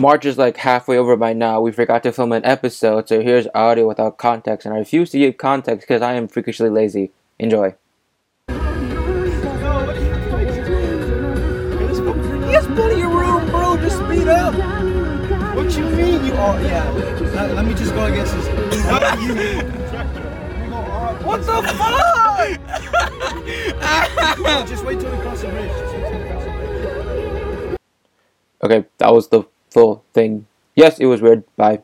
March is like halfway over by now. We forgot to film an episode, so here's audio without context, and I refuse to give context because I am freakishly lazy. Enjoy. Yes, plenty of room, bro. Just speed up. What you mean you are? Yeah. Let, let me just go against this. What the fuck? just wait till we cross the bridge. Just wait till we cross the bridge. Okay, that was the full thing. Yes, it was weird. Bye.